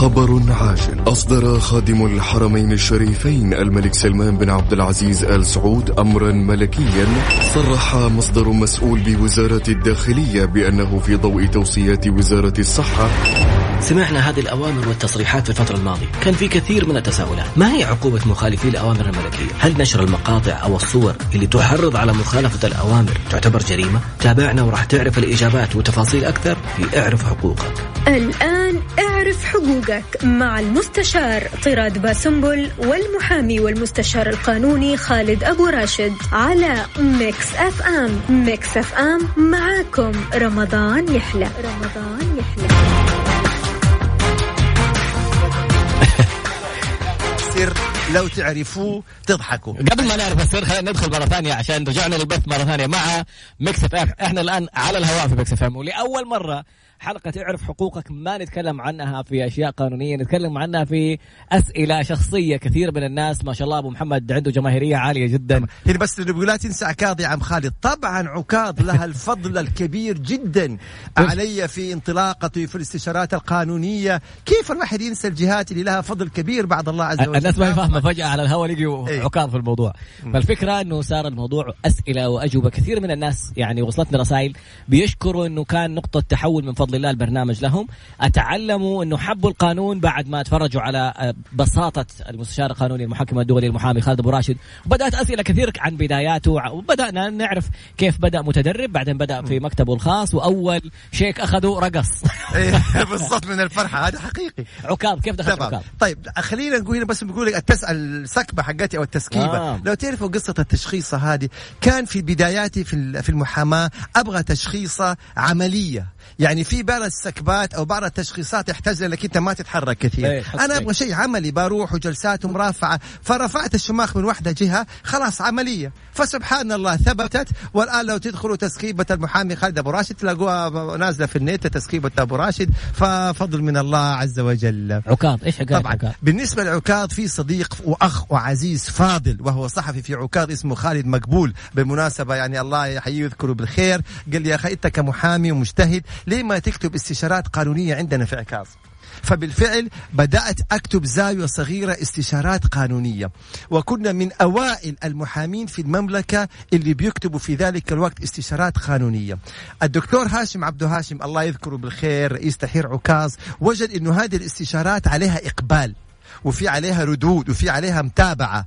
خبر عاجل. أصدر خادم الحرمين الشريفين الملك سلمان بن عبد العزيز آل سعود أمرا ملكيا. صرح مصدر مسؤول بوزارة الداخلية بأنه في ضوء توصيات وزارة الصحة. سمعنا هذه الأوامر والتصريحات في الفترة الماضية. كان في كثير من التساؤلات. ما هي عقوبة مخالفي الأوامر الملكية؟ هل نشر المقاطع أو الصور اللي تحرض على مخالفة الأوامر تعتبر جريمة؟ تابعنا وراح تعرف الإجابات وتفاصيل أكثر في اعرف حقوقك. الآن اعرف حقوقك مع المستشار طراد باسنبل والمحامي والمستشار القانوني خالد أبو راشد على Mix FM. Mix FM معاكم. رمضان يحلى. رمضان يحلى. السر لو تعرفوه تضحكوا. قبل ما نعرف السر خلينا ندخل مرة ثانية عشان رجعنا للبث مرة ثانية مع Mix FM. إحنا الآن على الهواء في Mix FM. ولأول مرة حلقة تعرف حقوقك ما نتكلم عنها في أشياء قانونية نتكلم عنها في أسئلة شخصية كثير من الناس. ما شاء الله أبو محمد عنده جماهيرية عالية جدا. هنا بس لا تنسى عكاظ يا عم خالد. طبعا عكاظ لها الفضل الكبير جدا علي في انطلاقتي في الاستشارات القانونية. كيف الواحد ينسى الجهات اللي لها فضل كبير بعد الله عز وجل؟ الناس ما هي فاهمة فجأة على الهواء لقيوا إيه؟ عكاظ في الموضوع. فالفكرة أنه صار الموضوع أسئلة وأجوبة. كثير من الناس يعني وصلتنا رسائل بيشكروا أنه كان نقطة تحول من فضل الله البرنامج له لهم. اتعلموا أنه حبوا القانون بعد ما تفرجوا على آه، بساطة المستشار القانوني المحكم الدولي المحامي خالد أبو راشد. وبدأت أسئلة كثير عن بداياته وبدأنا نعرف كيف بدأ متدرب بعدين بدأ في مكتبه الخاص وأول شيك اخذه رقص. إيه، بالضبط من الفرحة. هذا حقيقي. عكاظ كيف دخلت عكاظ طيب خلينا نقول هنا بس بقول لك. السكبة حقتي أو التسكيبة. آه. لو تعرفوا قصة التشخيصة هذه كان في بداياتي في في المحاماة أبغى تشخيصة عملية. يعني في بعض السكبات أو بعض التشخيصات يحتاج لك أنت ما تتحرك كثير. إيه أنا أبغى شيء عملي بروح وجلسات ومرافعه فرفعت الشماخ من واحدة جهة خلاص عملية. فسبحان الله ثبتت والآن لو تدخلوا تسكيبه المحامي خالد أبو راشد تلاقوها نازلة في النت تسكيبه أبو راشد. ففضل من الله عز وجل. عكاظ إيش حكايه طبعا. عكاظ؟ بالنسبة لعكاظ في صديق وأخ وعزيز فاضل وهو صحفي في عكاظ اسمه خالد مقبول. بالمناسبه يعني الله يحييه ويذكره بالخير قال لي يا أخي أنت كمحامي ومجتهد ليه ما تكتب استشارات قانونية عندنا في عكاظ؟ فبالفعل بدأت أكتب زاوية صغيرة استشارات قانونية. وكنا من أوائل المحامين في المملكة اللي بيكتبوا في ذلك الوقت استشارات قانونية. الدكتور هاشم عبد هاشم الله يذكره بالخير رئيس تحرير عكاظ وجد أنه هذه الاستشارات عليها إقبال وفي عليها ردود وفي عليها متابعة.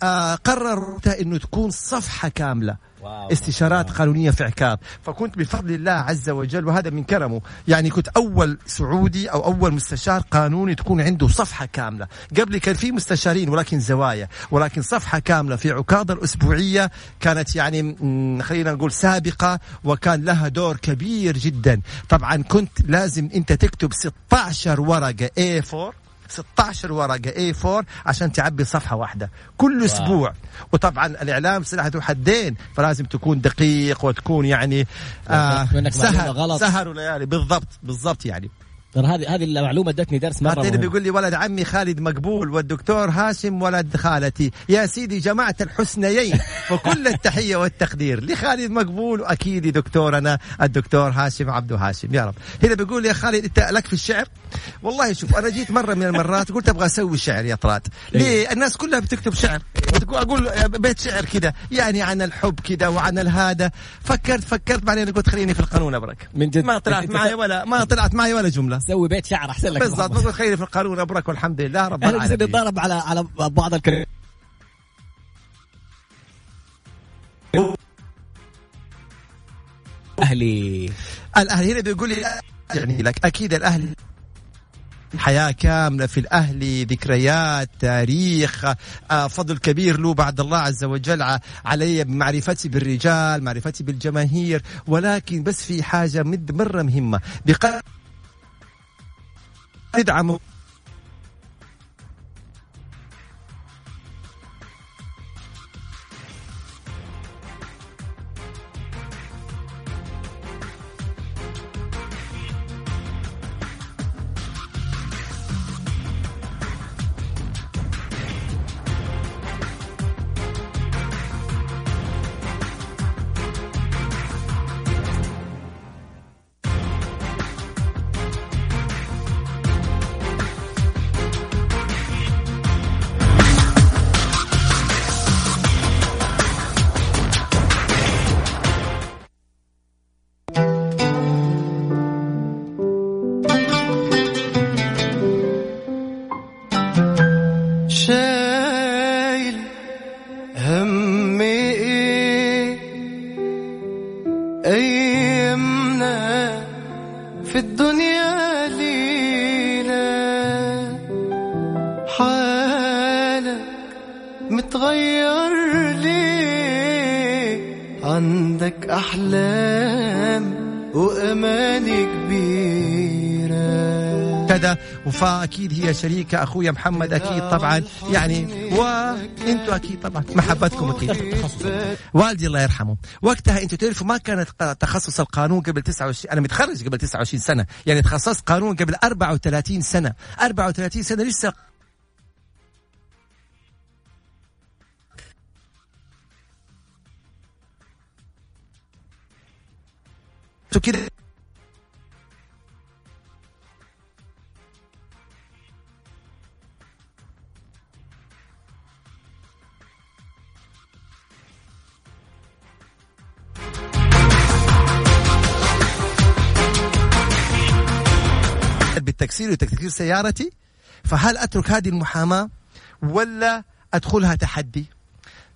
فقرر إنه تكون صفحة كاملة واو. استشارات واو. قانونية في عكاظ فكنت بفضل الله عز وجل وهذا من كرمه. يعني كنت أول سعودي أو أول مستشار قانوني تكون عنده صفحة كاملة. قبل كان في مستشارين ولكن زوايا. ولكن صفحة كاملة في عكاظ الأسبوعية كانت يعني خلينا نقول سابقة وكان لها دور كبير جدا. طبعا كنت لازم أنت تكتب 16 ورقة A4 16 ورقة A4 عشان تعبي صفحة واحدة. كل واو. أسبوع. وطبعا الإعلام سلاح ذو حدين فلازم تكون دقيق وتكون يعني آه سهر غلط. سهر وليالي بالضبط بالضبط يعني. ترى هذه هذه المعلومة ادتني درس مرة مهم. بيقول لي ولد عمي خالد مقبول والدكتور هاشم ولد خالتي. يا سيدي جمعت الحسنيين وكل التحية والتقدير لخالد مقبول وأكيد دكتورنا الدكتور هاشم عبد هاشم. يا رب. هنا بيقول يا خالد إنت لك في الشعر؟ والله شوف أنا جيت مرة من المرات قلت أبغى أسوي شعر يا طراد. إيه. ليه؟ الناس كلها بتكتب شعر. أقول بيت شعر كذا يعني عن الحب كذا وعن الهذا فكرت فكرت بعدين قلت خليني في القانون أبرك. من جد. ما طلعت معي ولا ما طلعت معي ولا جملة. سوي بيت شعر أحسن لك بالضبط. بقول خليني في القانون أبرك والحمد لله رب العالمين. أنا ضرب على على بعض الكلمات أهلي. الاهلي هنا بيقول لي يعني لك أكيد الاهلي حياة كاملة في الأهل ذكريات تاريخ. آه، فضل كبير له بعد الله عز وجل علي بمعرفتي بالرجال معرفتي بالجماهير. ولكن بس في حاجة مرة مهمة. بقدر ندعم أكيد هي شريكه أخويا محمد أكيد طبعا. يعني وانتوا أكيد طبعا. محبتكم أكيد. والدي الله يرحمه. وقتها أنتوا تعرفوا ما كانت تخصص القانون قبل 29 أنا متخرج قبل 29 سنة. يعني تخصصت قانون قبل 34 سنة. 34 سنة لسه كده بالتكسير وتكسير سيارتي فهل أترك هذه المحاماة ولا أدخلها تحدي؟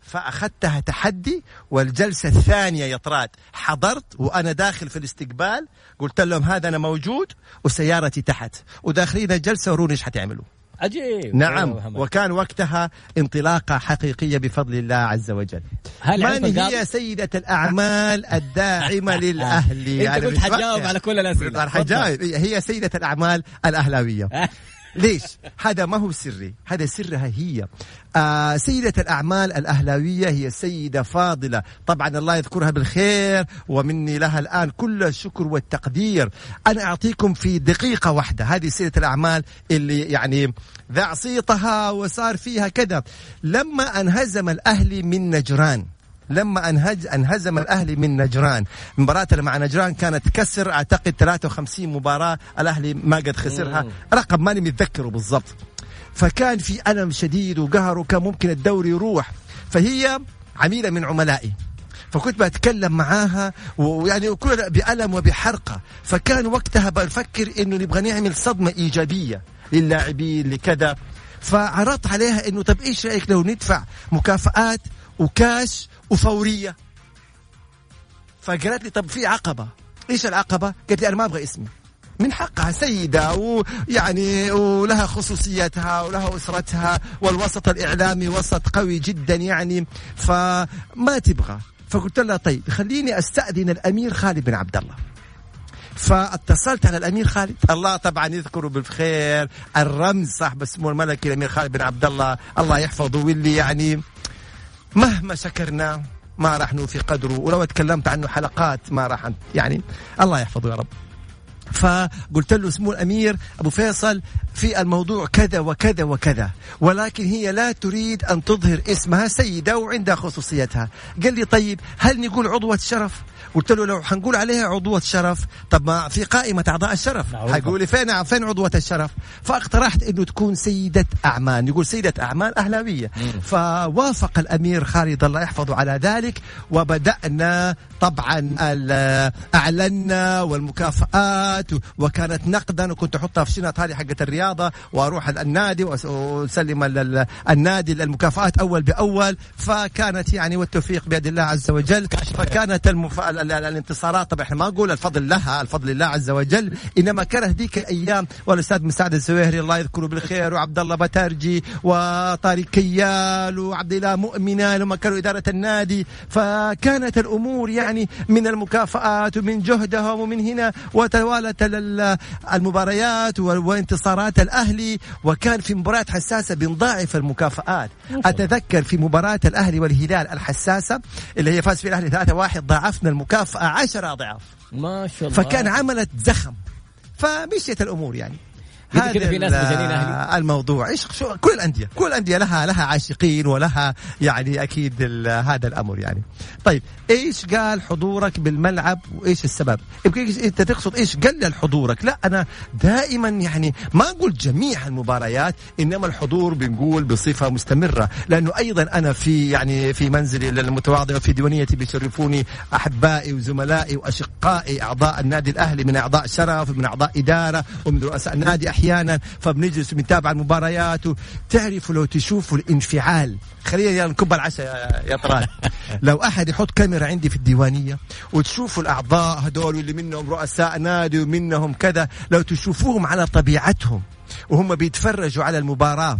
فأخذتها تحدي والجلسة الثانية يا طراد حضرت وأنا داخل في الاستقبال قلت لهم هذا أنا موجود وسيارتي تحت وداخلين الجلسه وروني إيش حتعملوا؟ عجيب. نعم وكان وقتها انطلاقة حقيقية بفضل الله عز وجل. هل من هي سيدة الأعمال الداعمة للأهل؟ أنت يعني قلت حجاوب على كل الأسئلة. حجاوب هي سيدة الأعمال الأهلاوية. ليش؟ هذا ما هو سري. هذا سرها هي. آه سيدة الأعمال الأهلاوية هي سيدة فاضلة. طبعا الله يذكرها بالخير ومني لها الآن كل الشكر والتقدير. أنا أعطيكم في دقيقة واحدة. هذه سيدة الأعمال اللي يعني ذاع صيتها وصار فيها كذا. لما أنهزم الأهلي من نجران لما انهج أنهزم الأهلي من نجران. مباراته مع نجران كانت كسر أعتقد 53 مباراة الأهلي ما قد خسرها. رقم ماني متذكره بالضبط. فكان في ألم شديد وقهر وكان ممكن الدوري يروح. فهي عميلة من عملائي. فكنت بتكلم معاها ويعني كل بألم وبحرقة. فكان وقتها بفكر إنه نبغى نعمل صدمة إيجابية للاعبين لكذا. فعرضت عليها إنه طب إيش رأيك لو ندفع مكافآت وكاش وفورية. فقالت لي طب في عقبة. إيش العقبة؟ قالت لي أنا ما أبغى اسمي. من حقها سيدة ويعني ولها خصوصيتها ولها أسرتها والوسط الإعلامي وسط قوي جدا يعني. فما تبغى. فقلت لها طيب خليني أستأذن الأمير خالد بن عبد الله. فاتصلت على الأمير خالد. الله طبعا يذكره بالخير. الرمز صاحب السمو الملكي الأمير خالد بن عبد الله. الله يحفظه واللي يعني مهما سكرنا ما راح نوفي قدره ولو تكلمت عنه حلقات ما راح يعني الله يحفظه يا رب. فقلت له سمو الأمير أبو فيصل في الموضوع كذا وكذا وكذا ولكن هي لا تريد أن تظهر اسمها سيدة وعندها خصوصيتها. قال لي طيب هل نقول عضوة شرف؟ قلت له لو حنقول عليها عضوة شرف طب ما في قائمة أعضاء الشرف. حقول لي فين فين عضوة الشرف؟ فاقترحت إنه تكون سيدة أعمال. يقول سيدة أعمال أهلاوية. فوافق الأمير خالد الله يحفظه على ذلك وبدأنا طبعا أعلنا والمكافآت وكانت نقدا وكنت أحطها في شنط هذه حقة الرياضة وأروح النادي وأسلم النادي المكافآت أول بأول. فكانت يعني والتوفيق بيد الله عز وجل. فكانت المف... الانتصارات. طبعا إحنا ما نقول الفضل لها الفضل لله عز وجل. إنما كانت ذيك الأيام والأستاذ مساعد الزويهري الله يذكره بالخير وعبد الله بترجي وطارق كيال وعبد الله مؤمنة لما كانوا إدارة النادي. فكانت الأمور يعني من المكافآت ومن جهدهم ومن هنا وتوالت المباريات وانتصارات الأهلي. وكان في مباريات حساسة بنضاعف المكافآت. أتذكر في مباراة الأهلي والهلال الحساسة اللي هي فاز فيها الاهلي 3-1 ضاعفنا المكافأة عشر أضعاف. ما شاء الله. فكان عملت زخم. فمشيت الأمور يعني. هذا كذا في ناس مجانين أهلي. الموضوع. إيش شو كل الأندية كل الأندية لها لها عاشقين ولها يعني أكيد هذا الأمر يعني. طيب إيش قال حضورك بالملعب وإيش السبب؟ أنت تقصد إيش قلل حضورك؟ لا أنا دائما يعني ما أقول جميع المباريات إنما الحضور بنقول بصفة مستمرة. لأنه أيضا أنا في يعني في منزلي المتواضع وفي ديوانيتي بيشرفوني أحبائي وزملائي وأشقائي أعضاء النادي الأهلي من أعضاء شرف ومن أعضاء إدارة ومن رؤساء النادي. أحيانا فبنجلس بنتابع المباريات تعرفوا لو تشوفوا الانفعال. خلينا نكب يا- يا طراد. لو أحد يحط كاميرا عندي في الديوانية وتشوفوا الأعضاء هذول واللي منهم رؤساء نادي ومنهم كذا لو تشوفوهم على طبيعتهم وهم بيتفرجوا على المباراة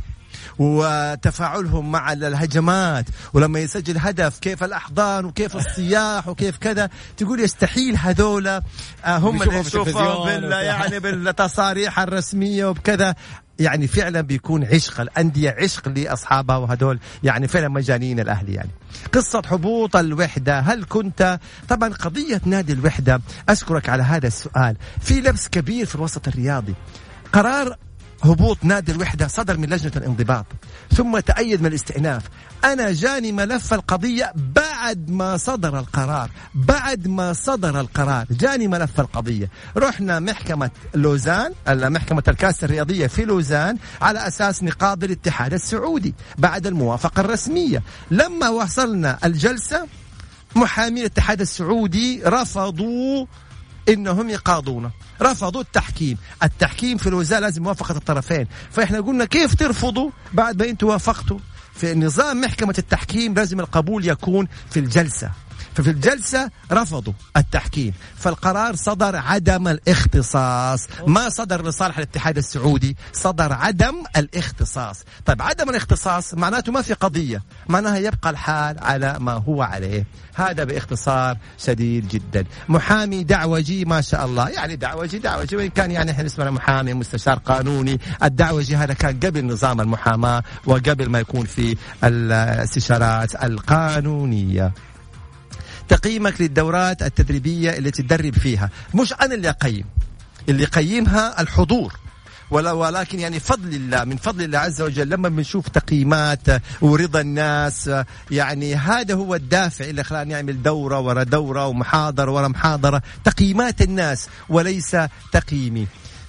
وتفاعلهم مع الهجمات ولما يسجل هدف كيف الأحضان وكيف الصياح وكيف كذا تقول يستحيل هذول آه، هم اللي التلفزيون بال. يعني بالتصاريح الرسمية وبكذا. يعني فعلا بيكون عشق الأندية عشق لأصحابها وهدول يعني فعلا مجانين الأهلي يعني. قصة هبوط الوحدة هل كنت؟ طبعا قضية نادي الوحدة أشكرك على هذا السؤال. في لبس كبير في الوسط الرياضي. قرار هبوط نادي الوحدة صدر من لجنة الانضباط. ثم تأيد من الاستئناف. أنا جاني ملف القضية بعد ما صدر القرار بعد ما صدر القرار. جاني ملف القضية. رحنا محكمة لوزان محكمة الكاس الرياضية في لوزان على أساس نقاض الاتحاد السعودي بعد الموافقة الرسمية. لما وصلنا الجلسة محامي الاتحاد السعودي رفضوا إنهم يقاضونا رفضوا التحكيم. التحكيم في الوزارة لازم موافقه الطرفين. فإحنا قلنا كيف ترفضوا بعد ما أنتم وافقتوا؟ في نظام محكمة التحكيم لازم القبول يكون في الجلسة. ففي الجلسة رفضوا التحكيم. فالقرار صدر عدم الاختصاص. ما صدر لصالح الاتحاد السعودي صدر عدم الاختصاص. طيب عدم الاختصاص معناته ما في قضية. معناها يبقى الحال على ما هو عليه. هذا باختصار شديد جدا. محامي دعوجي ما شاء الله. يعني دعوجي دعوجي وإن كان يعني إحنا اسمنا محامي مستشار قانوني. الدعوجي هذا كان قبل نظام المحاماة وقبل ما يكون في الاستشارات القانونية. تقييمك للدورات التدريبية اللي تدرب فيها. مش أنا اللي أقيم. اللي يقيمها الحضور. ولا ولكن يعني فضل الله من فضل الله عز وجل لما بنشوف تقييمات ورضا الناس. يعني هذا هو الدافع اللي خلانا نعمل دورة ورا دورة ومحاضرة ورا محاضرة. تقييمات الناس وليس تقييمي.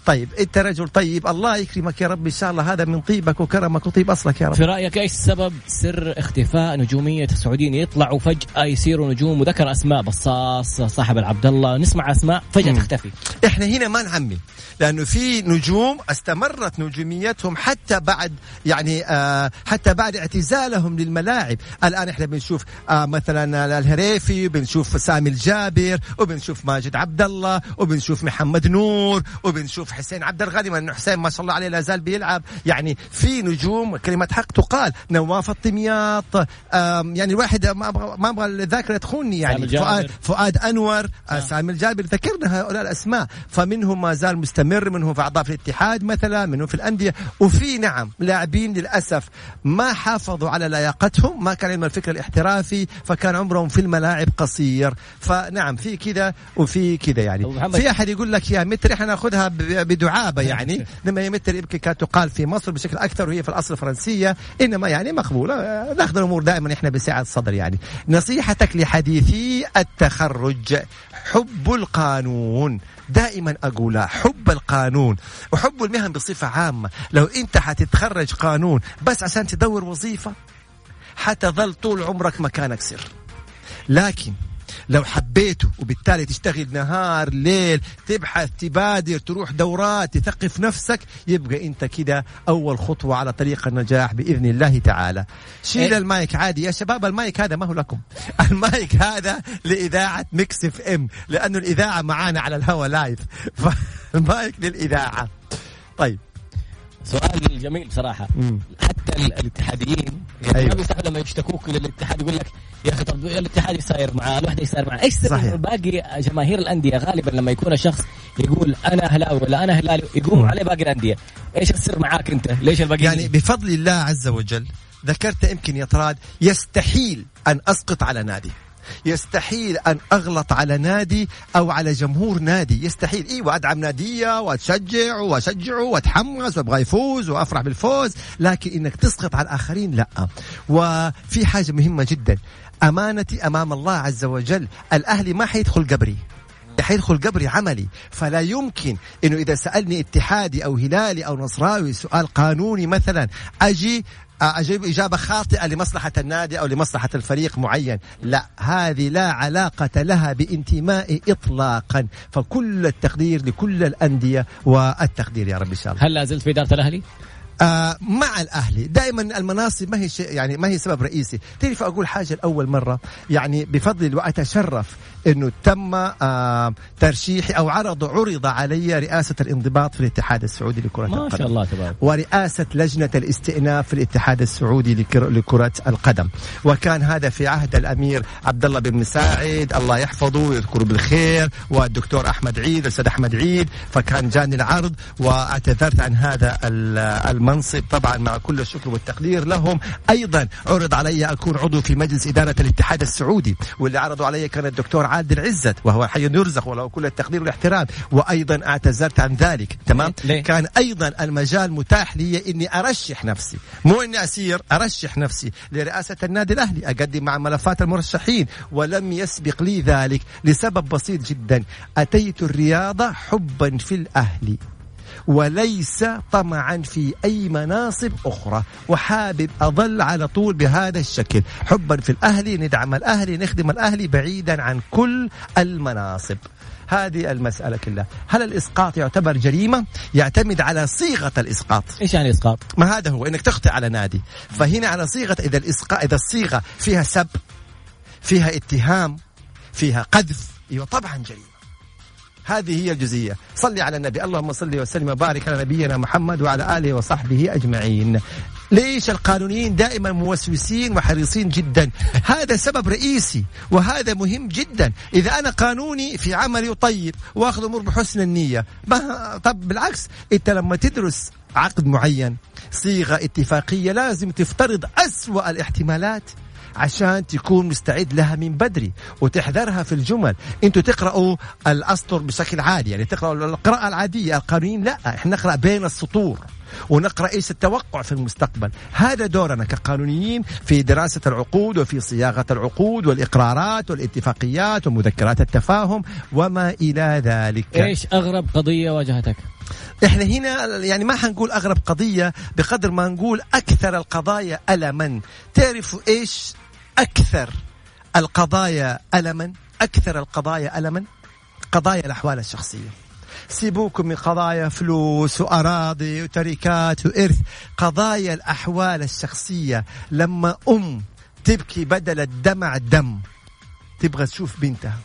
طيب انت رجل طيب الله يكرمك يا رب إن شاء الله هذا من طيبك وكرمك وطيب أصلك يا رب. في رأيك إيش سبب سر اختفاء نجومية السعوديين؟ يطلعوا فجأة يصيروا نجوم وذكر أسماء بصاص صاحب العبد الله نسمع أسماء فجأة. تختفي. إحنا هنا ما نعمي لأنه في نجوم استمرت نجوميتهم حتى بعد يعني آه حتى بعد اعتزالهم للملاعب. الآن إحنا بنشوف آه مثلا الهريفي بنشوف سامي الجابر وبنشوف ماجد عبد الله وبنشوف محمد نور وبنشوف حسين عبد الغني انه حسين ما شاء الله عليه لا زال بيلعب يعني في نجوم كلمة حق تقال نواف الطمياط يعني الواحد ما أبغى ما أبغى الذاكرة تخوني يعني. فؤاد فؤاد أنور آه. آه. سامي الجابر ذكرنا هؤلاء الأسماء فمنهم ما زال مستمر منهم في أعضاء في الاتحاد مثلا منهم في الأندية وفي نعم لاعبين للأسف ما حافظوا على لياقتهم ما كان عندهم الفكر الاحترافي فكان عمرهم في الملاعب قصير فنعم في كذا وفي كذا يعني. في أحد يقول لك يا متر إحنا ناخذها بدعابة يعني. لما متر يمكن كانت تقال في مصر بشكل أكثر وهي في الأصل فرنسية. إنما يعني مقبولة. ناخذ الأمور دائما إحنا بسعة الصدر يعني. نصيحتك لحديثي التخرج. حب القانون. دائما أقولها حب القانون. وحب المهن بصفة عامة. لو أنت حتتخرج قانون بس عشان تدور وظيفة حتظل طول عمرك مكانك سر. لكن لو حبيته وبالتالي تشتغل نهار ليل تبحث تبادر تروح دورات تثقف نفسك يبقى انت كده أول خطوة على طريق النجاح بإذن الله تعالى. شيل إيه. المايك عادي. يا شباب المايك هذا ما هو لكم. المايك هذا لإذاعة Mix FM لأنه الإذاعة معانا على الهواء live. فالمايك للإذاعة. طيب. سؤال جميل بصراحة. حتى الاتحاديين. يعني أيوة. ما بيستحوا لما يشتكوك للاتحاد يقول لك يا أخي طب الاتحاد إيش صاير معاه الوحدة إيش صاير معاه إيش سر باقي جماهير الأندية غالبا لما يكون الشخص يقول أنا أهلاوي ولا أنا هلالي يقوموا عليه باقي الأندية. إيش السر معاك أنت؟ ليش الباقيين يعني بفضل الله عز وجل ذكرت يمكن يا طراد يستحيل أن أسقط على نادي. يستحيل أن أغلط على نادي أو على جمهور نادي. يستحيل. أيوه ادعم نادية وأتشجع واشجعه وأتحمس وأبغى يفوز وأفرح بالفوز. لكن إنك تسقط على الآخرين لا. وفي حاجة مهمة جدا. أمانتي أمام الله عز وجل. الأهلي ما حيدخل قبري. حيدخل قبري عملي. فلا يمكن إنه إذا سألني اتحادي أو هلالي أو نصراوي سؤال قانوني مثلا أجي أجيب إجابة خاطئة لمصلحة النادي أو لمصلحة الفريق معين. لا هذه لا علاقة لها بانتمائي اطلاقا. فكل التقدير لكل الأندية والتقدير يا رب إن شاء الله. هل لا زلت في إدارة الأهلي؟ آه مع الأهلي. دائما المناصب ما هي شيء يعني ما هي سبب رئيسي. تعرف أقول حاجة لأول مرة؟ يعني بفضل وأتشرف إنه تم آه ترشيحي أو عرض عرض علي رئاسة الانضباط في الاتحاد السعودي لكرة ما القدم. شاء الله تبارك. ورئاسة لجنة الاستئناف في الاتحاد السعودي لكر- لكرة القدم. وكان هذا في عهد الأمير عبد الله بن مساعد. الله يحفظه ويذكره بالخير. والدكتور أحمد عيد الأستاذ أحمد عيد. فكان جاني العرض وأعتذرت عن هذا ال- المنصب. طبعا مع كل الشكر والتقدير لهم. أيضا عرض علي أكون عضو في مجلس إدارة الاتحاد السعودي. واللي عرضوا علي كان الدكتور عادل عزت وهو حي يرزق وله كل التقدير والاحترام. وأيضا اعتذرت عن ذلك تمام؟ ليه؟ كان أيضا المجال متاح لي إني أرشح نفسي. مو إني أسير أرشح نفسي لرئاسة النادي الأهلي أقدم مع ملفات المرشحين ولم يسبق لي ذلك لسبب بسيط جدا. أتيت الرياضة حبا في الأهلي. وليس طمعا في أي مناصب أخرى. وحابب أظل على طول بهذا الشكل. حبا في الاهلي ندعم الاهلي نخدم الاهلي بعيدا عن كل المناصب. هذه المسألة كلها. هل الإسقاط يعتبر جريمة؟ يعتمد على صيغة الإسقاط. إيش يعني إسقاط؟ ما هذا هو؟ إنك تخطئ على نادي. فهنا على صيغة إذا الإسقاط إذا الصيغة فيها سب فيها اتهام فيها قذف إيوه طبعا جريمة. هذه هي الجزئيه صلي على النبي. اللهم صل وسلم وبارك على نبينا محمد وعلى آله وصحبه أجمعين. ليش القانونيين دائما موسوسين وحريصين جدا؟ هذا سبب رئيسي وهذا مهم جدا. إذا أنا قانوني في عملي طيب وأخذ أمور بحسن النية. ما طب بالعكس أنت لما تدرس عقد معين صيغة اتفاقية لازم تفترض أسوأ الاحتمالات. عشان تكون مستعد لها من بدري وتحذرها في الجمل. أنتوا تقرأوا الأسطر بشكل عادي يعني تقرأوا القراءة العادية القانونيين لا إحنا نقرأ بين السطور ونقرأ إيش التوقع في المستقبل. هذا دورنا كقانونيين في دراسة العقود وفي صياغة العقود والإقرارات والاتفاقيات ومذكرات التفاهم وما إلى ذلك. إيش أغرب قضية واجهتك؟ إحنا هنا يعني ما حنقول أغرب قضية بقدر ما نقول أكثر القضايا الما. تعرفوا إيش أكثر القضايا الما؟ أكثر القضايا الما؟ قضايا الأحوال الشخصية. سيبوكم من قضايا فلوس وأراضي وتركات وإرث. قضايا الأحوال الشخصية لما أم تبكي بدل الدمع دم. تبغى تشوف بنتها.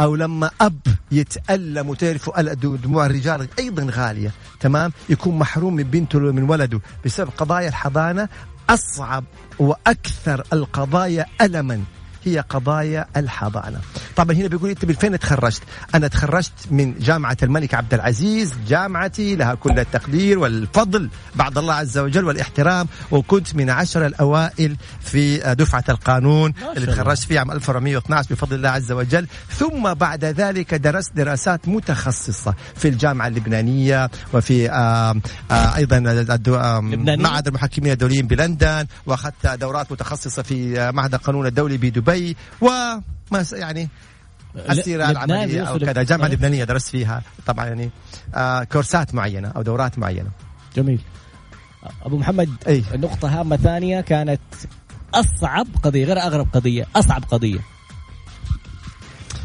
أو لما أب يتألم وتعرفوا دموع الرجال أيضا غالية. تمام؟ يكون محروم من بنته من ولده. بسبب قضايا الحضانة أصعب وأكثر القضايا الما. هي قضايا الحضانة. طبعا هنا بيقول إنت من فين تخرجت؟ أنا تخرجت من جامعة الملك عبد العزيز، جامعتي لها كل التقدير والفضل بعد الله عز وجل والاحترام وكنت من عشر الأوائل في دفعة القانون اللي. تخرجت فيه عام 1412 بفضل الله عز وجل، ثم بعد ذلك درست دراسات متخصصة في الجامعة اللبنانية وفي أيضا؟ معهد المحكمين الدوليين بلندن وأخذت دورات متخصصة في معهد القانون الدولي بدبي وما س- يعني العملية أو يوصل- كذا. جامعة لبنانية درست فيها. طبعا يعني آه كورسات معينة أو دورات معينة. جميل. أبو محمد أي. نقطة هامة ثانية كانت أصعب قضية غير أغرب قضية أصعب قضية.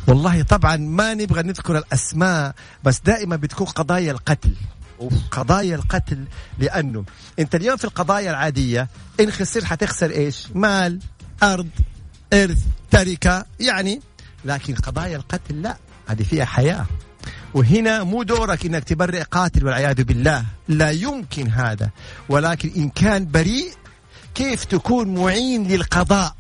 والله طبعا ما نبغى نذكر الأسماء بس دائما بتكون قضايا القتل. قضايا القتل لأنه أنت اليوم في القضايا العادية إن خسرت حتخسر إيش؟ مال، أرض، إرث، تركة يعني لكن قضايا القتل لا هذه فيها حياة. وهنا مو دورك إنك تبرئ قاتل والعياذ بالله لا يمكن هذا. ولكن إن كان بريء كيف تكون معين للقضاء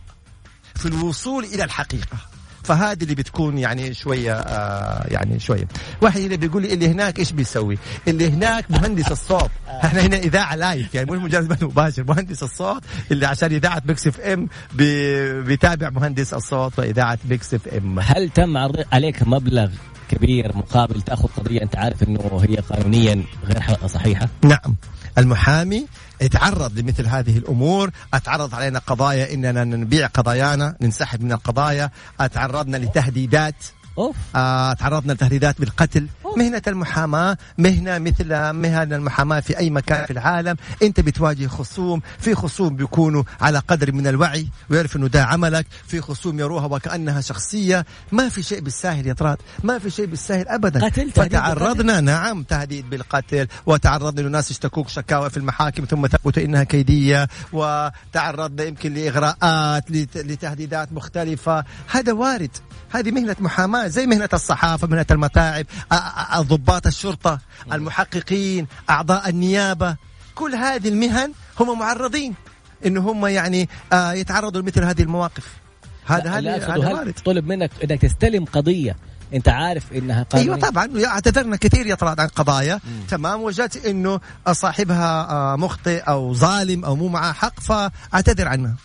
في الوصول إلى الحقيقة؟ فهذه اللي بتكون يعني شوية آه يعني شوية. واحد هنا بيقول لي اللي هناك إيش بيسوي؟ اللي هناك مهندس الصوت. إحنا هنا إذاعة live يعني مو مجرد بث مباشر. مهندس الصوت اللي عشان إذاعة Mix FM بي- بيتابع مهندس الصوت وإذاعة Mix FM هل تم عرض عليك مبلغ كبير مقابل تأخذ قضية أنت عارف إنه هي قانونيا غير صحيحة؟ نعم. المحامي يتعرض لمثل هذه الأمور. أتعرض علينا قضايا إننا نبيع قضايانا ننسحب من القضايا. أتعرضنا لتهديدات. أوف. آه، تعرضنا لتهديدات بالقتل. مهنة المحاماة مهنة مثل مهن المحاماة في أي مكان في العالم. أنت بتواجه خصوم في خصوم بيكونوا على قدر من الوعي ويعرف أنه ده عملك. في خصوم يروها وكأنها شخصية. ما في شيء بالساهل يا طراد ما في شيء بالساهل أبدا. قتل تهديد فتعرضنا نعم تهديد بالقتل وتعرضنا لناس يشتكوك شكاوى في المحاكم ثم تثبت إنها كيدية وتعرضنا يمكن لإغراءات لت- لتهديدات مختلفة. هذا وارد. هذه مهنة محاماة زي مهنة الصحافة مهنة المتاعب. ضباط الشرطة المحققين أعضاء النيابة. كل هذه المهن هم معرضين إن هم يعني آه، يتعرضوا لمثل هذه المواقف. هذا هذا هل طلب منك إنك تستلم قضية أنت عارف إنها قانونية؟ أيوه طبعا اعتذرنا كثير يا طلعت عن قضايا. تمام وجدت إنه صاحبها آه، مخطئ أو ظالم أو مو معاه حق فأعتذر عنها.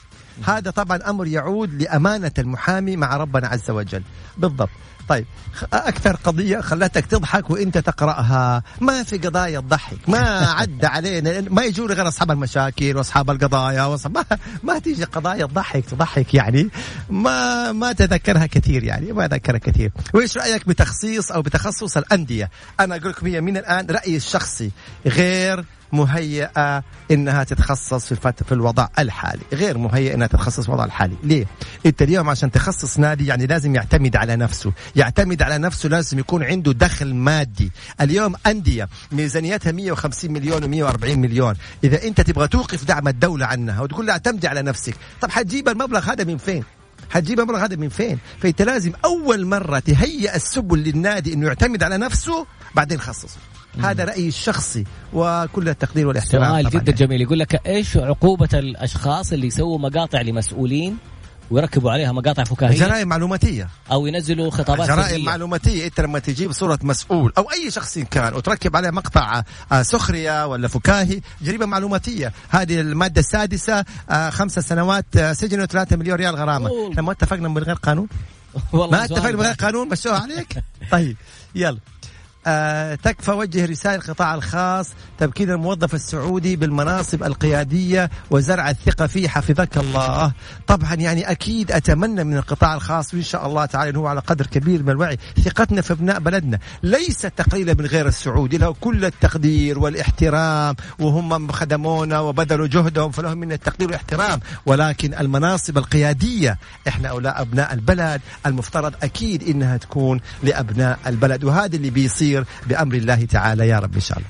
هذا طبعا أمر يعود لأمانة المحامي مع ربنا عز وجل. بالضبط. طيب أكثر قضية خلتك تضحك وإنت تقرأها. ما في قضايا تضحك ما عدى علينا ما يجون غير أصحاب المشاكل وأصحاب القضايا ما, ما تيجي قضايا تضحك تضحك يعني ما ما تذكرها كثير يعني ما أذكرها كثير. وإيش رأيك بتخصيص أو بتخصص الأندية؟ أنا أقول لكم هي من الآن رأيي الشخصي غير مهيئة إنها تتخصص في في الوضع الحالي، غير مهيئة إنها تتخصص في الوضع الحالي، ليه؟ أنت اليوم عشان تخصص نادي يعني لازم يعتمد على نفسه، يعتمد على نفسه لازم يكون عنده دخل مادي، اليوم أندية ميزانيتها 150 مليون و140 مليون، إذا أنت تبغى توقف دعم الدولة عنها وتقول لها اعتمدي على نفسك، طب حتجيب المبلغ هذا من فين؟ حتجيب المبلغ هذا من فين؟ فأنت لازم أول مرة تهيئ السبل للنادي إنه يعتمد على نفسه بعدين خصصه. هذا رأيي الشخصي وكل التقدير والاحترام سؤال جدا يعني. جميل. يقول لك إيش عقوبة الأشخاص اللي يسووا مقاطع لمسؤولين ويركبوا عليها مقاطع فكاهية؟ جرائم معلوماتية. أو ينزلوا خطابات جرائم. معلوماتية. إنت لما تجيب صورة مسؤول أو أي شخص كان وتركب عليه مقطع آه، سخرية ولا فكاهي جريمة معلوماتية. هذه المادة السادسة آه، خمسة سنوات آه، سجن وثلاثة مليون ريال غرامة. أوه. إحنا ما اتفقنا من غير قانون؟ والله ما اتفقنا من غير. قانون مشوها عليك؟ طيب يلا. تكفى وجه رسائل القطاع الخاص تمكين الموظف السعودي بالمناصب القيادية وزرع الثقة فيه حفظك الله. طبعا يعني أكيد أتمنى من القطاع الخاص وإن شاء الله تعالى أنه على قدر كبير من الوعي ثقتنا في أبناء بلدنا. ليس تقليلا من غير السعودي له كل التقدير والاحترام وهم خدمونا وبذلوا جهدهم فلهم من التقدير والاحترام. ولكن المناصب القيادية إحنا أولاء أبناء البلد. المفترض أكيد إنها تكون لأبناء البلد وهذا اللي بيصير بأمر الله تعالى. يا رب إن شاء الله.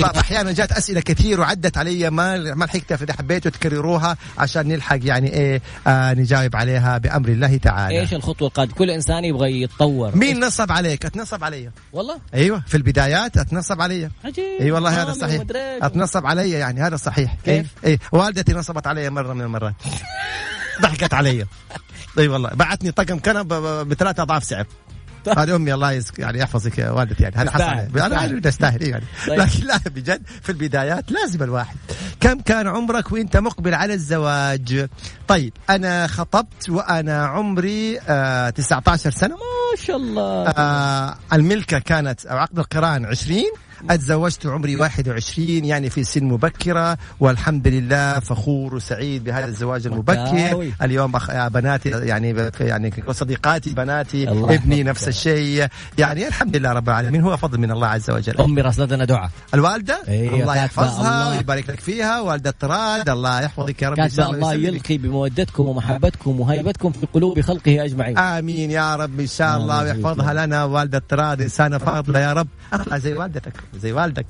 بعض أحيانا جات أسئلة كثير وعدت علي ما ما لحقت فإذا حبيتوا تكرروها عشان نلحق يعني إيه آه نجاوب عليها بأمر الله تعالى. إيش الخطوة القادمة؟ كل إنسان يبغى يتطور. مين نصب عليك؟ أتنصب علي. والله؟ أيوه في البدايات أتنصب علي. عجيب. اي والله هذا صحيح. أتنصب علي يعني هذا صحيح. كيف؟ اي والدتي نصبت علي مرة من المرات. ضحكت علي. اي والله بعتني طقم كنب ب- بثلاث أضعاف سعر. هذه أمي الله يسك يعني يحفظك يا والدتي يعني. هذا حصل. أنا عارف تستاهل. إيه. يعني طيب. لكن لا بجد في البدايات لازم الواحد. كم كان عمرك وأنت مقبل على الزواج؟ طيب أنا خطبت وأنا عمري آه 19 سنة. ما شاء الله. آه الملكة كانت أو عقد القران 20 أتزوجت عمري 21 يعني في سن مبكرة والحمد لله فخور وسعيد بهذا الزواج المبكر. اليوم أخ... يا بناتي يعني يعني صديقاتي بناتي الله ابني. نفس الشيء. يعني الحمد لله رب العالمين هو فضل من الله عز وجل. أمي رصدنا دعاء. الوالدة؟ أيوة، الله يحفظها الله. ويبارك لك فيها. والدة راد الله يحفظك يا رب. الله ويسلمك. يلقي بمودتكم ومحبتكم وهيبتكم في قلوب خلقه أجمعين. آمين يا رب إن شاء الله. ويحفظها لنا والدة راد إنسانة فاضلة يا رب. اطلع زي والدتك. زي والدك.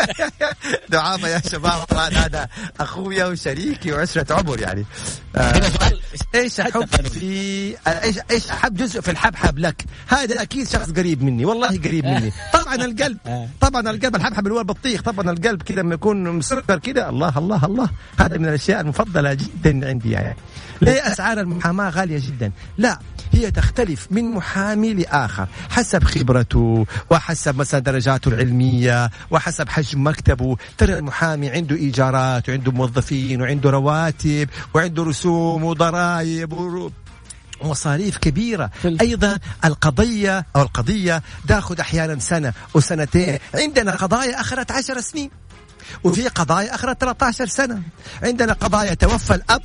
دعابه يا شباب. هذا أخويا وشريكي وعشرة عمر يعني. آه، إيش احب في إيش إيش احب جزء في الحبحب لك؟ هذا أكيد شخص قريب مني. والله قريب مني. طبعا القلب طبعا القلب الحبحب اللي هو البطيخ. طبعا القلب كذا لما يكون مسكر كذا الله الله الله. هذا من الأشياء المفضلة جدا عندي يعني. ليه أسعار المحاماة غالية جدا. لا هي تختلف من محامي لآخر. حسب خبرته وحسب مثلا درجاته العلمية وحسب حجم مكتبه. ترى المحامي عنده إيجارات وعنده موظفين وعنده رواتب وعنده رسوم وضرائب ورو- مصاريف كبيرة. في ال- أيضا القضية أو القضية تأخذ أحيانا سنة وسنتين. عندنا قضايا أخذت عشر سنين وفي قضايا أخذت 13 سنة. عندنا قضايا توفى الأب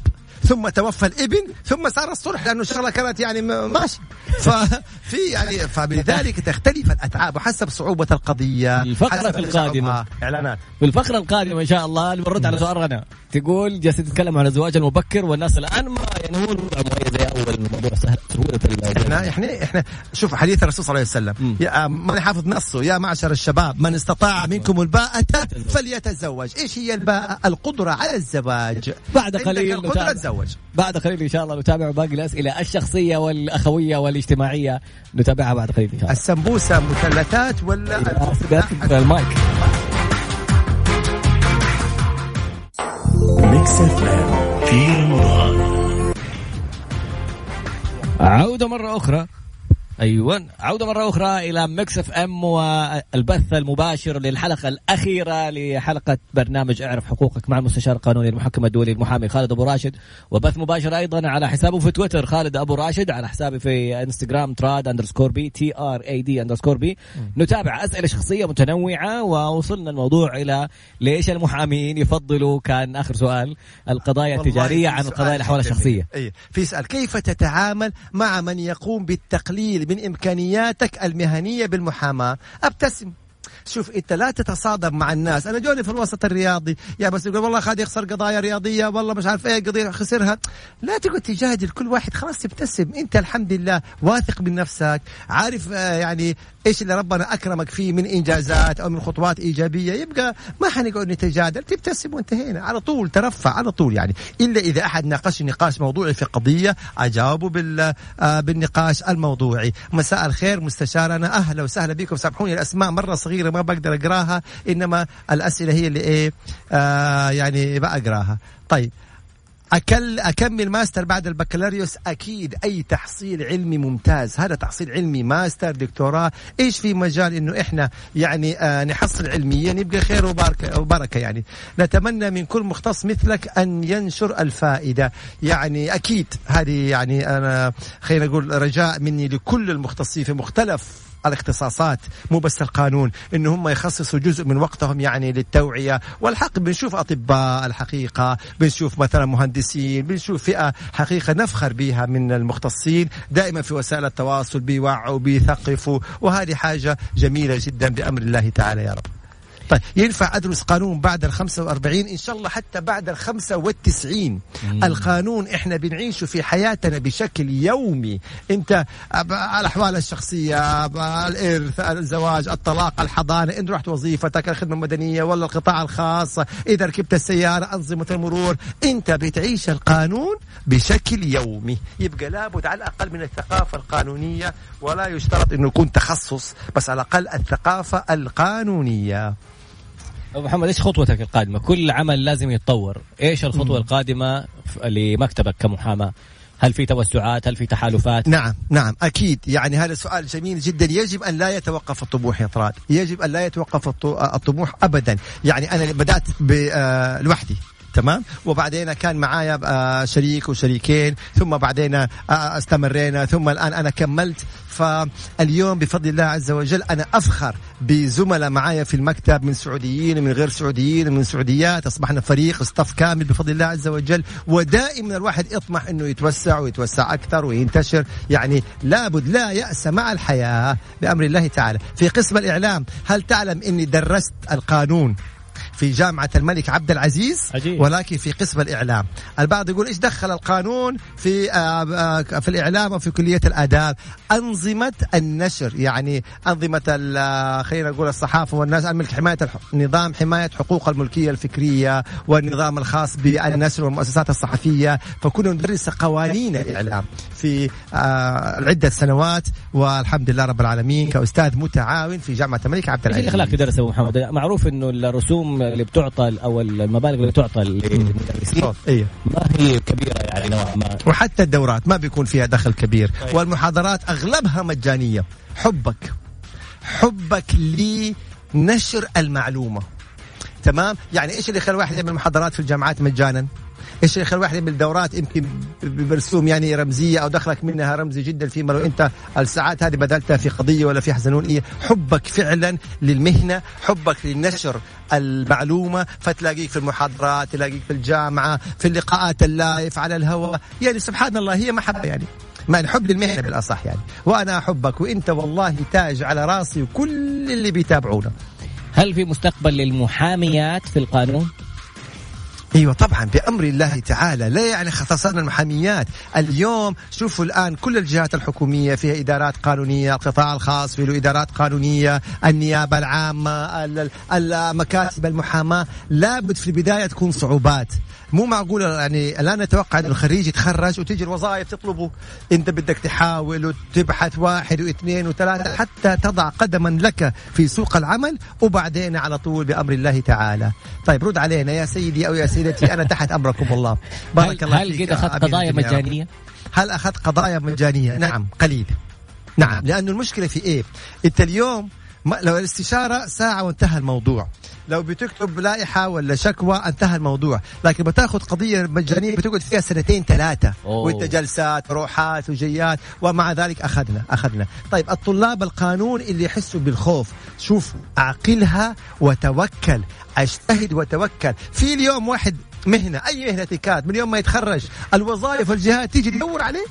ثم توفى الابن ثم صار الصلح لأنه الشغلة كانت يعني ماشي. ففي يعني فبذلك تختلف الأتعاب وحسب صعوبة القضية الفقرة القادمة. إعلانات. في الفقرة القادمة إن شاء الله نرد على سؤال رنا تقول جالس تتكلم عن الزواج المبكر والناس الآن ما مميز زي أول الموضوع سهل. سهولة إحنا إحنا إحنا شوف حديث الرسول صلى الله عليه وسلم. يا ما حافظ نصه يا معشر الشباب من استطاع منكم الباءة فليتزوج. إيش هي الباءة؟ القدرة على الزواج. بعد قليل القدرة تزوج. بعد قليل إن شاء الله نتابع باقي الأسئلة الشخصية والأخوية والاجتماعية. نتابعها بعد قليل إن شاء الله. السمبوسة مثلثات ولا ال mic. Mix في رمضان. عودة مرة أخرى. أيوه. عودة مرة أخرى إلى Mix FM والبث المباشر للحلقة الأخيرة لحلقة برنامج اعرف حقوقك مع المستشار القانوني المحكم الدولي المحامي خالد أبو راشد. وبث مباشر أيضا على حسابه في تويتر خالد أبو راشد على حسابي في إنستغرام طراد underscore B T R A D underscore B نتابع أسئلة شخصية متنوعة ووصلنا الموضوع إلى ليش المحامين يفضلوا كان آخر سؤال القضايا التجارية عن القضايا الأحوال الشخصية. أي. في سؤال كيف تتعامل مع من يقوم بالتقليل من إمكانياتك المهنية بالمحاماة. أبتسم. شوف أنت لا تتصادم مع الناس. أنا جوني في الوسط الرياضي. يا بس يقول والله خالد يخسر قضايا رياضية والله مش عارف إيه قضية خسرها. لا تقعد تجادل كل واحد. خلاص تبتسم أنت الحمد لله واثق من نفسك عارف آه يعني إيش اللي ربنا أكرمك فيه من إنجازات أو من خطوات إيجابية؟ يبقى ما حنقعد نتجادل. تبتسم وانتهينا. على طول ترفع على طول يعني. إلا إذا أحد ناقش نقاش موضوعي في قضية اجاوبه بال آه بالنقاش الموضوعي. مساء الخير مستشارنا. أهلا وسهلا بكم. سامحوني الأسماء مرة صغيرة ما بقدر أقراها إنما الأسئلة هي اللي إيه آه يعني بقراها طيب أكل أكمل ماستر بعد البكالوريوس أكيد أي تحصيل علمي ممتاز. هذا تحصيل علمي ماستر دكتوراه. إيش في مجال إنه إحنا يعني آه نحصل علميا؟ يبقى خير وبركة, وبركة يعني. نتمنى من كل مختص مثلك أن ينشر الفائدة. يعني أكيد هذه يعني أنا خلينا نقول رجاء مني لكل المختصين في مختلف الاختصاصات مو بس القانون إن هم يخصصوا جزء من وقتهم يعني للتوعية. والحق بنشوف أطباء الحقيقة بنشوف مثلا مهندسين بنشوف فئة حقيقة نفخر بها من المختصين دائما في وسائل التواصل بيوعوا بيثقفوا وهذه حاجة جميلة جدا بأمر الله تعالى يا رب. طيب ينفع أدرس قانون بعد ال 45 إن شاء الله حتى بعد ال 95 القانون إحنا بنعيشه في حياتنا بشكل يومي. أنت الأحوال الشخصية الإرث الزواج الطلاق الحضانة إن رحت وظيفتك الخدمة المدنية ولا القطاع الخاص إذا ركبت السيارة أنظمة المرور أنت بتعيش القانون بشكل يومي. يبقى لابد على الأقل من الثقافة القانونية ولا يشترط أنه يكون تخصص بس على الأقل الثقافة القانونية. أبو محمد إيش خطوتك القادمة؟ كل عمل لازم يتطور، إيش الخطوة القادمة لمكتبك كمحاماة؟ هل في توسعات؟ هل في تحالفات؟ نعم نعم أكيد يعني هذا سؤال جميل جدا يجب أن لا يتوقف الطموح يا طراد يجب أن لا يتوقف الطموح ابدا يعني أنا بدأت لوحدي تمام؟ وبعدين كان معايا آه، شريك وشريكين ثم بعدين آه، استمرينا ثم الآن أنا كملت. فاليوم بفضل الله عز وجل أنا أفخر بزملاء معايا في المكتب من سعوديين من غير سعوديين من سعوديات. أصبحنا فريق استاف كامل بفضل الله عز وجل. ودائما الواحد يطمح إنه يتوسع ويتوسع أكثر وينتشر. يعني لابد لا يأس مع الحياة بأمر الله تعالى. في قسم الإعلام هل تعلم إني درست القانون؟ في جامعة الملك عبد العزيز عجيب. ولكن في قسم الإعلام البعض يقول إيش دخل القانون في آه، آه، في الإعلام أو في كلية الآداب أنظمة النشر يعني أنظمة آه، خلينا نقول الصحافة والناس الملك حماية نظام حماية حقوق الملكية الفكرية والنظام الخاص بالنشر والمؤسسات الصحفية فكنا ندرس قوانين الإعلام في عدة سنوات والحمد لله رب العالمين كأستاذ متعاون في جامعة الملك عبد العزيز. خلاك تدرس ابو محمد؟ معروف إنه الرسوم اللي بتعطى أو المبالغ اللي بتعطى للمدرسين أيوه ما هي كبيرة يعني نوعا ما. وحتى الدورات ما بيكون فيها دخل كبير. أيوة. والمحاضرات أغلبها مجانية. حبك. حبك لنشر المعلومة. تمام؟ يعني إيش اللي يخلي الواحد يعمل محاضرات في الجامعات مجانا؟ إيش يخلي الواحد يعمل دورات يمكن برسوم يعني رمزية أو دخلك منها رمزي جدا فيما لو أنت الساعات هذه بذلتها في قضية ولا في حزنونية. حبك فعلا للمهنة حبك للنشر المعلومة فتلاقيك في المحاضرات تلاقيك في الجامعة في اللقاءات اللايف على الهواء. يعني سبحان الله هي محبة يعني. ما الحب للمهنة بالأصح يعني. وأنا أحبك وأنت والله تاج على راسي وكل اللي بيتابعونا. هل في مستقبل للمحاميات في القانون؟ أيوه طبعا بأمر الله تعالى. لا يعني اختصرنا المحاميات. اليوم شوفوا الآن كل الجهات الحكومية فيها إدارات قانونية القطاع الخاص فيه إدارات قانونية النيابة العامة مكاتب المحاماة. لابد في البداية تكون صعوبات. مو معقول يعني الان نتوقع إن الخريج يتخرج وتيجي الوظائف تطلبه أنت بدك تحاول وتبحث واحد واثنين وثلاثة حتى تضع قدما لك في سوق العمل وبعدين على طول بأمر الله تعالى. طيب رد علينا يا سيدي أو يا سيدتي أنا تحت أمركم والله بارك الله هل قد أخذت قضايا مجانية؟ هل أخذت قضايا مجانية؟ نعم قليل. نعم لأنه المشكلة في إيه؟ أنت اليوم لو الاستشارة ساعة وانتهى الموضوع. لو بتكتب لائحة ولا شكوى انتهى الموضوع. لكن بتاخذ قضية مجانية بتقعد فيها سنتين ثلاثة. وانت جلسات روحات وجيات. ومع ذلك أخذنا أخذنا. طيب الطلاب القانون اللي يحسوا بالخوف شوف أعقلها وتوكل. أجتهد وتوكل. في اليوم واحد مهنة أي مهنة كانت من يوم ما يتخرج الوظائف والجهات تيجي تدور عليه؟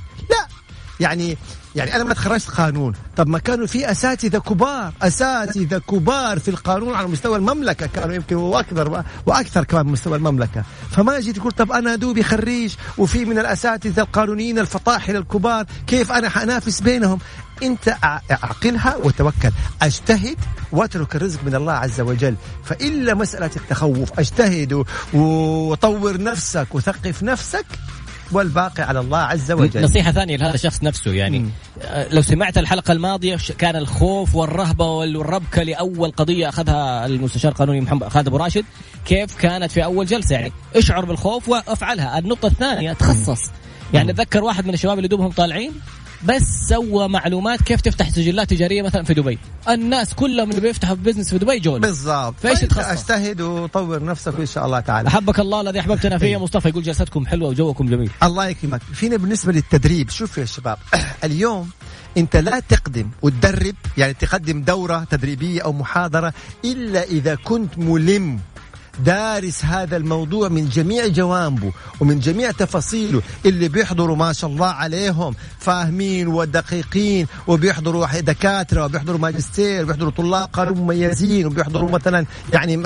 يعني يعني أنا ما تخرجت قانون. طب ما كانوا في أساتذة كبار أساتذة كبار في القانون على مستوى المملكة كانوا يمكن وأكثر وأكثر كمان مستوى المملكة. فما جيت تقول طب أنا دوبي خريج وفي من الأساتذة القانونيين الفطاحل الكبار كيف أنا حانافس بينهم؟ أنت أعقلها وتوكل. أجتهد واترك الرزق من الله عز وجل. فإلا مسألة التخوف أجتهد وطور نفسك وثقف نفسك والباقي على الله عز وجل. نصيحة ثانية لهذا الشخص نفسه يعني مم. آه، لو سمعت الحلقة الماضية كان الخوف والرهبة والربكة لأول قضية أخذها المستشار القانوني محمد خالد أبو راشد. كيف كانت في أول جلسة؟ يعني اشعر بالخوف وأفعلها. النقطة الثانية تخصص. يعني أتذكر واحد من الشباب اللي دوبهم طالعين بس سوى معلومات كيف تفتح سجلات تجارية مثلا في دبي. الناس كلهم اللي بيفتحوا بزنس في دبي جول بالضبط. فإيش تخصص؟ أجتهد وطور نفسك إن شاء الله تعالى. أحبك الله الذي أحببتنا فيه مصطفى. يقول جلستكم حلوة وجوكم جميل. الله يكرمك. فينا بالنسبة للتدريب شوف يا شباب. اليوم أنت لا تقدم وتدرب يعني تقدم دورة تدريبية أو محاضرة إلا إذا كنت ملم. دارس هذا الموضوع من جميع جوانبه ومن جميع تفاصيله اللي بيحضروا ما شاء الله عليهم فاهمين ودقيقين وبيحضروا دكاترة وبيحضروا ماجستير وبيحضروا طلاب قانون مميزين وبيحضروا مثلا يعني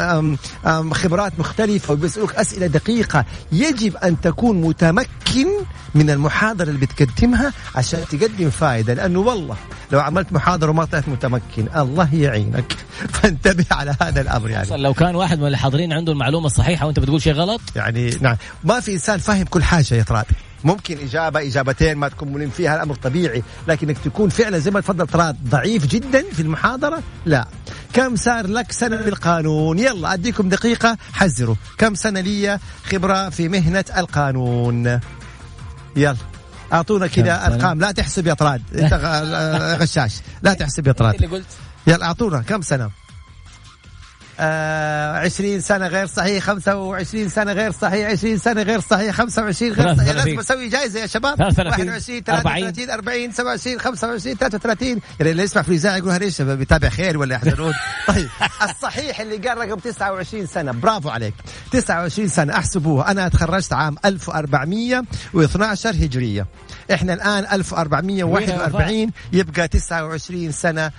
خبرات مختلفة وبيسألوك أسئلة دقيقة. يجب أن تكون متمكن من المحاضرة اللي بتقدمها عشان تقدم فائدة لأنه والله لو عملت محاضرة وما طلعت متمكن الله يعينك. فانتبه على هذا الأمر يعني. لو كان واحد من الحاضرين عنده المعلومة الصحيحة وأنت بتقول شيء غلط؟ يعني نعم. ما في إنسان فاهم كل حاجة يا طراد ممكن إجابة إجابتين ما تكون ملم فيها الأمر طبيعي. لكنك تكون فعلا زي ما تفضل طراد ضعيف جدا في المحاضرة؟ لا. كم صار لك سنة بالقانون يلا أديكم دقيقة حذروا. كم سنة لي خبرة في مهنة القانون؟ يلا. أعطونا كذا أرقام. لا تحسب يا طراد أنت غشاش. لا تحسب يا طراد اللي قلت؟ يلا أعطونا. كم سنة؟ 20 سنة غير صحيح 25 سنة غير صحيح 20 سنة غير صحيح 25 غير صحيح. لازم أسوي جائزة يا شباب. 21 33 40 27 25 33 يعني اللي يسمع في الاذاعة يقول ليش بيتابع خير ولا يحزنون؟ طيب الصحيح اللي قال رقم 29 سنة. برافو عليك. 29 سنة. احسبوها. أنا تخرجت عام 1412 هجرية. إحنا الآن 1441 يبقى 29 سنة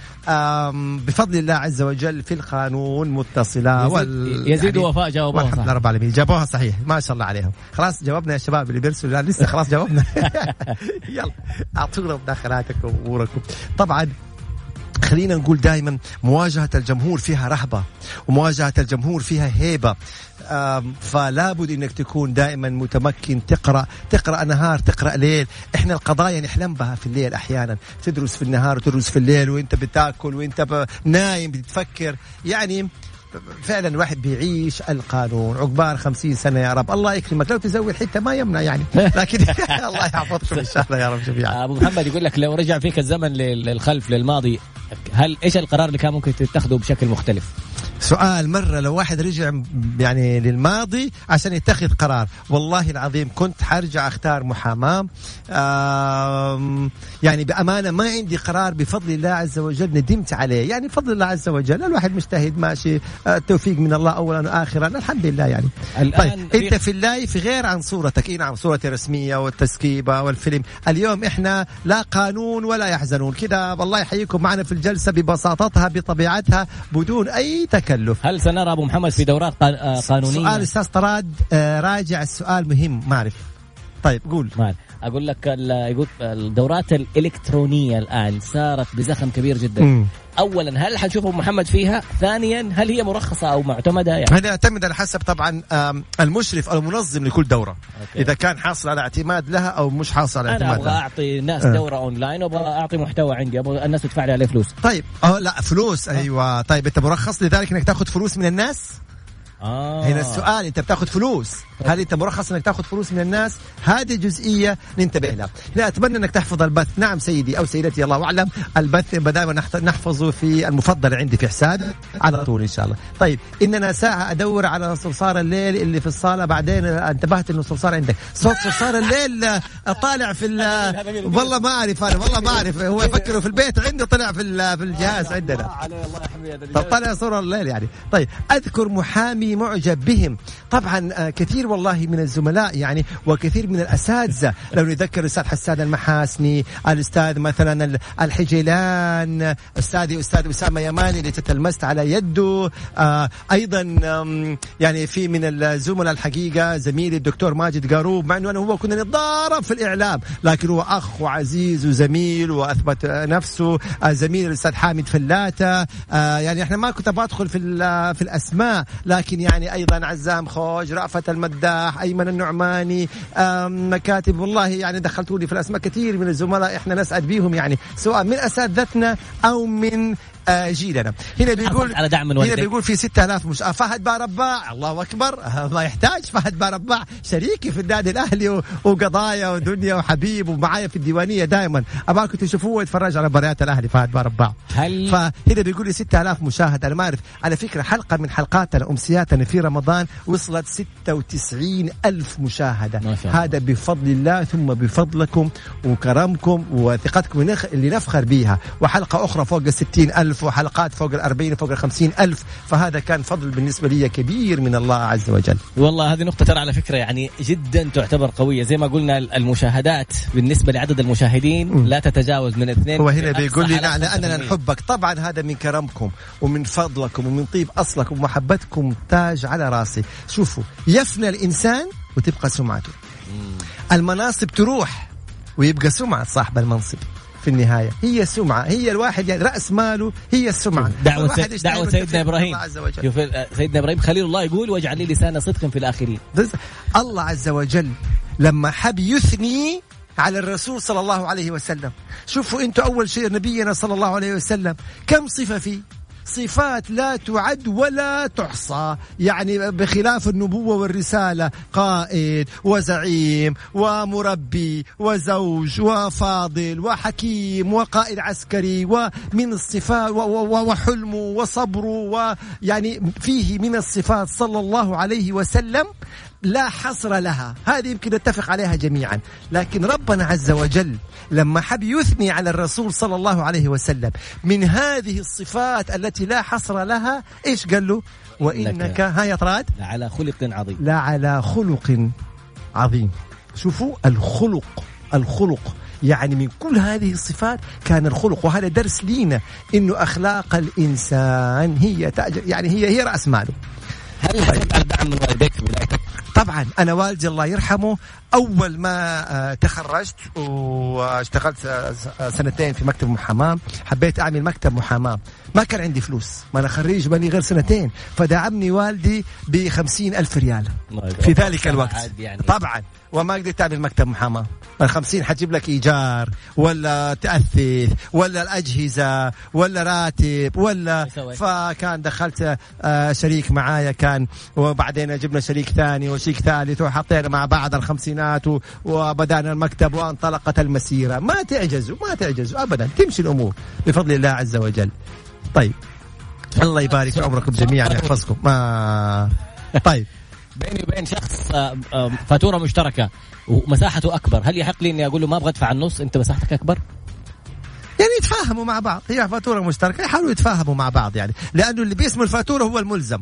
بفضل الله عز وجل في القانون متصلة يزيد, وال... يزيد يعني وفاء جاوبوها والحمد لله رب العالمين. جابوها صحيح ما شاء الله عليهم. خلاص جاوبنا يا شباب اللي بيرسلوا لسه خلاص جاوبنا. يلا أعطونا مداخلاتكم وأموركم. طبعا خلينا نقول دائما مواجهة الجمهور فيها رهبة ومواجهة الجمهور فيها هيبة. فلا بد إنك تكون دائما متمكن تقرأ تقرأ نهار تقرأ ليل. إحنا القضايا نحلم بها في الليل أحيانا. تدرس في النهار وتدرس في الليل وإنت بتاكل وإنت نايم بتفكر. يعني فعلا الواحد بيعيش القانون عقبال خمسين سنة يا رب. الله يكرمك. لو تزوج حتة ما يمنع يعني. لكن الله يحفظكم إن شاء الله يا رب جميعا. أبو محمد يقول لك لو رجع فيك الزمن للخلف للماضي هل إيش القرار اللي كان ممكن تتخذه بشكل مختلف؟ سؤال مرة لو واحد رجع يعني للماضي عشان يتخذ قرار. والله العظيم كنت حرجع أختار محاماة. يعني بأمانة ما عندي قرار بفضل الله عز وجل ندمت عليه. يعني بفضل الله عز وجل الواحد مجتهد ماشي آه، التوفيق من الله أولا وآخرا الحمد لله يعني. طيب في- أنت في اللايف غير عن صورتك. اي نعم صورتي الرسمية والتسكيبة والفيلم. اليوم إحنا لا قانون ولا يحزنون. كذا والله يحييكم معنا في الجلسة ببساطتها بطبيعتها بدون أي تكلف. هل سنرى أبو محمد في دورات آه، قانونية؟ سؤال أستاذ طراد آه، راجع السؤال مهم ما أعرف. طيب قول. مان. أقول لك ال- يقول الدورات الإلكترونية الآن صارت بزخم كبير جدا. مم. اولا هل حنشوف ابو محمد فيها؟ ثانيا هل هي مرخصة أو معتمدة؟ يعني هذا يعتمد على حسب طبعا المشرف أو المنظم لكل دورة. okay. إذا كان حاصل على اعتماد لها أو مش حاصل على أنا اعتماد أبغى لها. أعطي ناس آه. دورة أونلاين وأبغى أعطي محتوى عندي. أبغى الناس تدفع لي عليه فلوس. طيب. أه لا فلوس. أيوه. طيب أنت مرخص. لذلك إنك تأخذ فلوس من الناس؟ آه. هنا السؤال أنت بتاخذ فلوس. هل أنت مرخص إنك تاخذ فلوس من الناس. هذه جزئية ننتبه لها. لا أتمنى إنك تحفظ البث. نعم سيدي أو سيدتي الله أعلم. البث دائما نحفظه في المفضل عندي في حسابي على طول إن شاء الله. طيب إننا ساعة أدور على صرصار الليل اللي في الصالة بعدين انتبهت إنه صرصار عندك. صوت صرصار الليل آه، طالع في ال- والله ما أعرف أنا والله ما أعرف. هو يفكره في البيت عنده طلع في ال- في الجهاز عندنا. طب طلع صورة الليل يعني. طيب أذكر محامي معجب بهم. طبعا آه، كثير والله من الزملاء يعني وكثير من الأساتذة. لو نذكر الأستاذ حسان المحاسني الأستاذ مثلا ال- الحجيلان أستاذي أستاذ أسامة يماني اللي تتلمست على يده آه أيضا آم، يعني في من الزملاء الحقيقة زميلي الدكتور ماجد قاروب مع أنه أنا هو كنا نتضارب في الإعلام لكن هو أخ وعزيز وزميل وأثبت آه، نفسه آه، زميل الأستاذ حامد فلاتة آه، يعني إحنا ما كنت أبغى أدخل في في الأسماء لكن يعني أيضا عزام خوج رأفت المداح أيمن النعماني مكاتب. والله يعني دخلتوني في الأسماء كثير من الزملاء إحنا نسعد بيهم يعني سواء من أساتذتنا أو من جيلنا هنا بيقول على دعم من هنا. بيقول في 6000 مش آه، فهد بارباع الله أكبر. ما يحتاج فهد بارباع شريكي في النادي الأهلي وقضايا ودنيا وحبيب ومعايا في الديوانية دائما ابغاكم تشوفوه ويتفرج على مباريات الأهلي فهد بارباع هل فهنا بيقول لي 6000 مشاهد. أنا ما أعرف. على فكرة حلقة من حلقاتنا امسياتنا في رمضان وصلت 96 ألف مشاهدة. ما شاء الله. هذا بفضل الله ثم بفضلكم وكرمكم وثقتكم اللي نفخر بيها. وحلقة أخرى فوق ال 60 ألف وحلقات فوق ال 40 فوق ال 50 ألف. فهذا كان فضل بالنسبة لي كبير من الله عز وجل. والله هذه نقطة ترى على فكرة يعني جدا تعتبر قوية. زي ما قلنا المشاهدات بالنسبة لعدد المشاهدين. لا تتجاوز من اثنين. هو هنا أقصى بيقول لي نعم لاننا 5%. نحبك. طبعا هذا من كرمكم ومن فضلكم ومن طيب اصلكم ومحبتكم تاج على راسي. شوفوا يفنى الإنسان وتبقى سمعته. المناصب تروح ويبقى سمعة صاحب المنصب. في النهاية. هي سمعة. هي الواحد يعني رأس ماله هي يشتغل دعوة بالتوفيق سيدنا إبراهيم. الله عز وجل. شوف آه، سيدنا إبراهيم خليل الله يقول واجعل لي لسان صدق في الآخرين. الله عز وجل لما حب يثني على الرسول صلى الله عليه وسلم. شوفوا أنتم أول شيء نبينا صلى الله عليه وسلم كم صفة فيه؟ صفات لا تعد ولا تحصى. يعني بخلاف النبوة والرسالة قائد وزعيم ومربي وزوج وفاضل وحكيم وقائد عسكري ومن الصفات وحلمه وصبره ويعني فيه من الصفات صلى الله عليه وسلم. لا حصر لها. هذه يمكن نتفق عليها جميعا. لكن ربنا عز وجل لما حب يثني على الرسول صلى الله عليه وسلم من هذه الصفات التي لا حصر لها إيش قال له؟ وانك ها يا طراد؟ على خلق عظيم. لا على خلق عظيم. شوفوا الخلق الخلق. يعني من كل هذه الصفات كان الخلق. وهذا درس لينا إنه أخلاق الإنسان هي تاج يعني هي هي رأس ماله. هل حصلت على دعم من والديك؟ طبعا أنا والدي الله يرحمه أول ما آه، تخرجت واشتغلت آه، س- سنتين في مكتب محاماة حبيت أعمل مكتب محاماة. ما كان عندي فلوس. ما أنا خريج بني غير سنتين. فدعمني والدي ب ألف ريال. في ذلك الوقت. يعني. طبعا. وما قدرت تعمل مكتب محاماه ال 50 حتجيب لك إيجار ولا تاثث ولا الأجهزة ولا راتب ولا؟ فكان دخلت آه، شريك معايا كان وبعدين جبنا شريك ثاني وشريك ثالث وحطينا مع بعض الخمسينات وبدأنا المكتب وانطلقت المسيرة. ما تعجزوا ما تعجزوا ابدا. تمشي الأمور بفضل الله عز وجل. طيب. الله يبارك في عمركم جميعا يحفظكم. ما طيب. بيني وبين شخص آه، آه، فاتورة مشتركة ومساحته أكبر هل يحق لي إني أقول له ما أبغى أدفع النص؟ أنت مساحتك أكبر؟ يعني يتفاهموا مع بعض. هي فاتورة مشتركة يحاولوا يتفاهموا مع بعض يعني لأنه اللي بيسمو الفاتورة هو الملزم.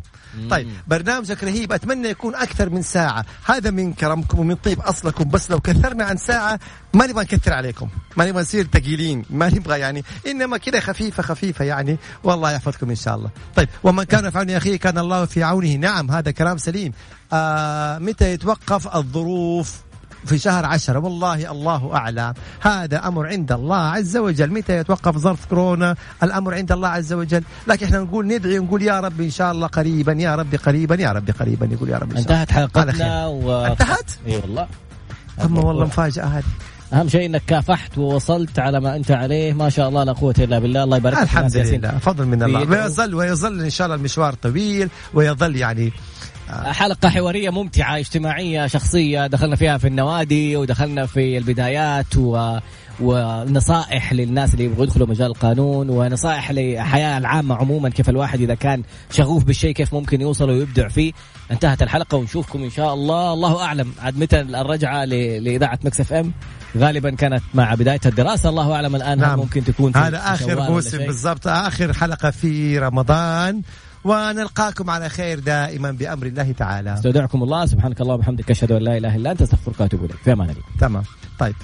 طيب برنامجك رهيب أتمنى يكون أكثر من ساعة. هذا من كرمكم ومن طيب أصلكم بس لو كثرنا عن ساعة ما نبغى نكثر عليكم. ما نبغى نصير ثقيلين ما نبغى يعني إنما كذا خفيفة خفيفة يعني والله يحفظكم إن شاء الله. طيب ومن كان في عون اخيه كان الله في عونه. نعم هذا كلام سليم. آه متى يتوقف الظروف؟ في شهر عشرة. والله الله أعلم. هذا أمر عند الله عز وجل. متى يتوقف ظرف كورونا؟ الأمر عند الله عز وجل. لكن إحنا نقول ندعي ونقول يا رب إن شاء الله قريبا يا رب قريبا يا رب قريبا. يقول يا رب إن شاء الله. انتهت حلقتنا و... انتهت؟ إي والله. أما والله مفاجأة هذه. أهم شيء إنك كافحت ووصلت على ما أنت عليه. ما شاء الله لا قوة إلا بالله. الله يبارك فيك. الحمد. لله. فضل من الله. ويظل ويظل إن شاء الله المشوار طويل ويظل يعني حلقة حوارية ممتعة اجتماعية شخصية. دخلنا فيها في النوادي ودخلنا في البدايات و... ونصائح للناس اللي يبغوا يدخلوا مجال القانون ونصائح للحياة العامة عموما كيف الواحد إذا كان شغوف بالشيء كيف ممكن يوصل ويبدع فيه. انتهت الحلقة ونشوفكم إن شاء الله. الله أعلم عاد متى الرجعة ل... لإذاعة Mix FM. غالبا كانت مع بداية الدراسة. الله أعلم الآن هل نعم. ممكن تكون هذا ولا موسم؟ بالضبط. آخر حلقة في رمضان. ونلقاكم على خير دائما بأمر الله تعالى. استودعكم الله. سبحانك اللهم وبحمدك. أشهد أن لا إله إلا أنت. أستغفرك وأتوب إليك. في أمان الله. تمام. طيب.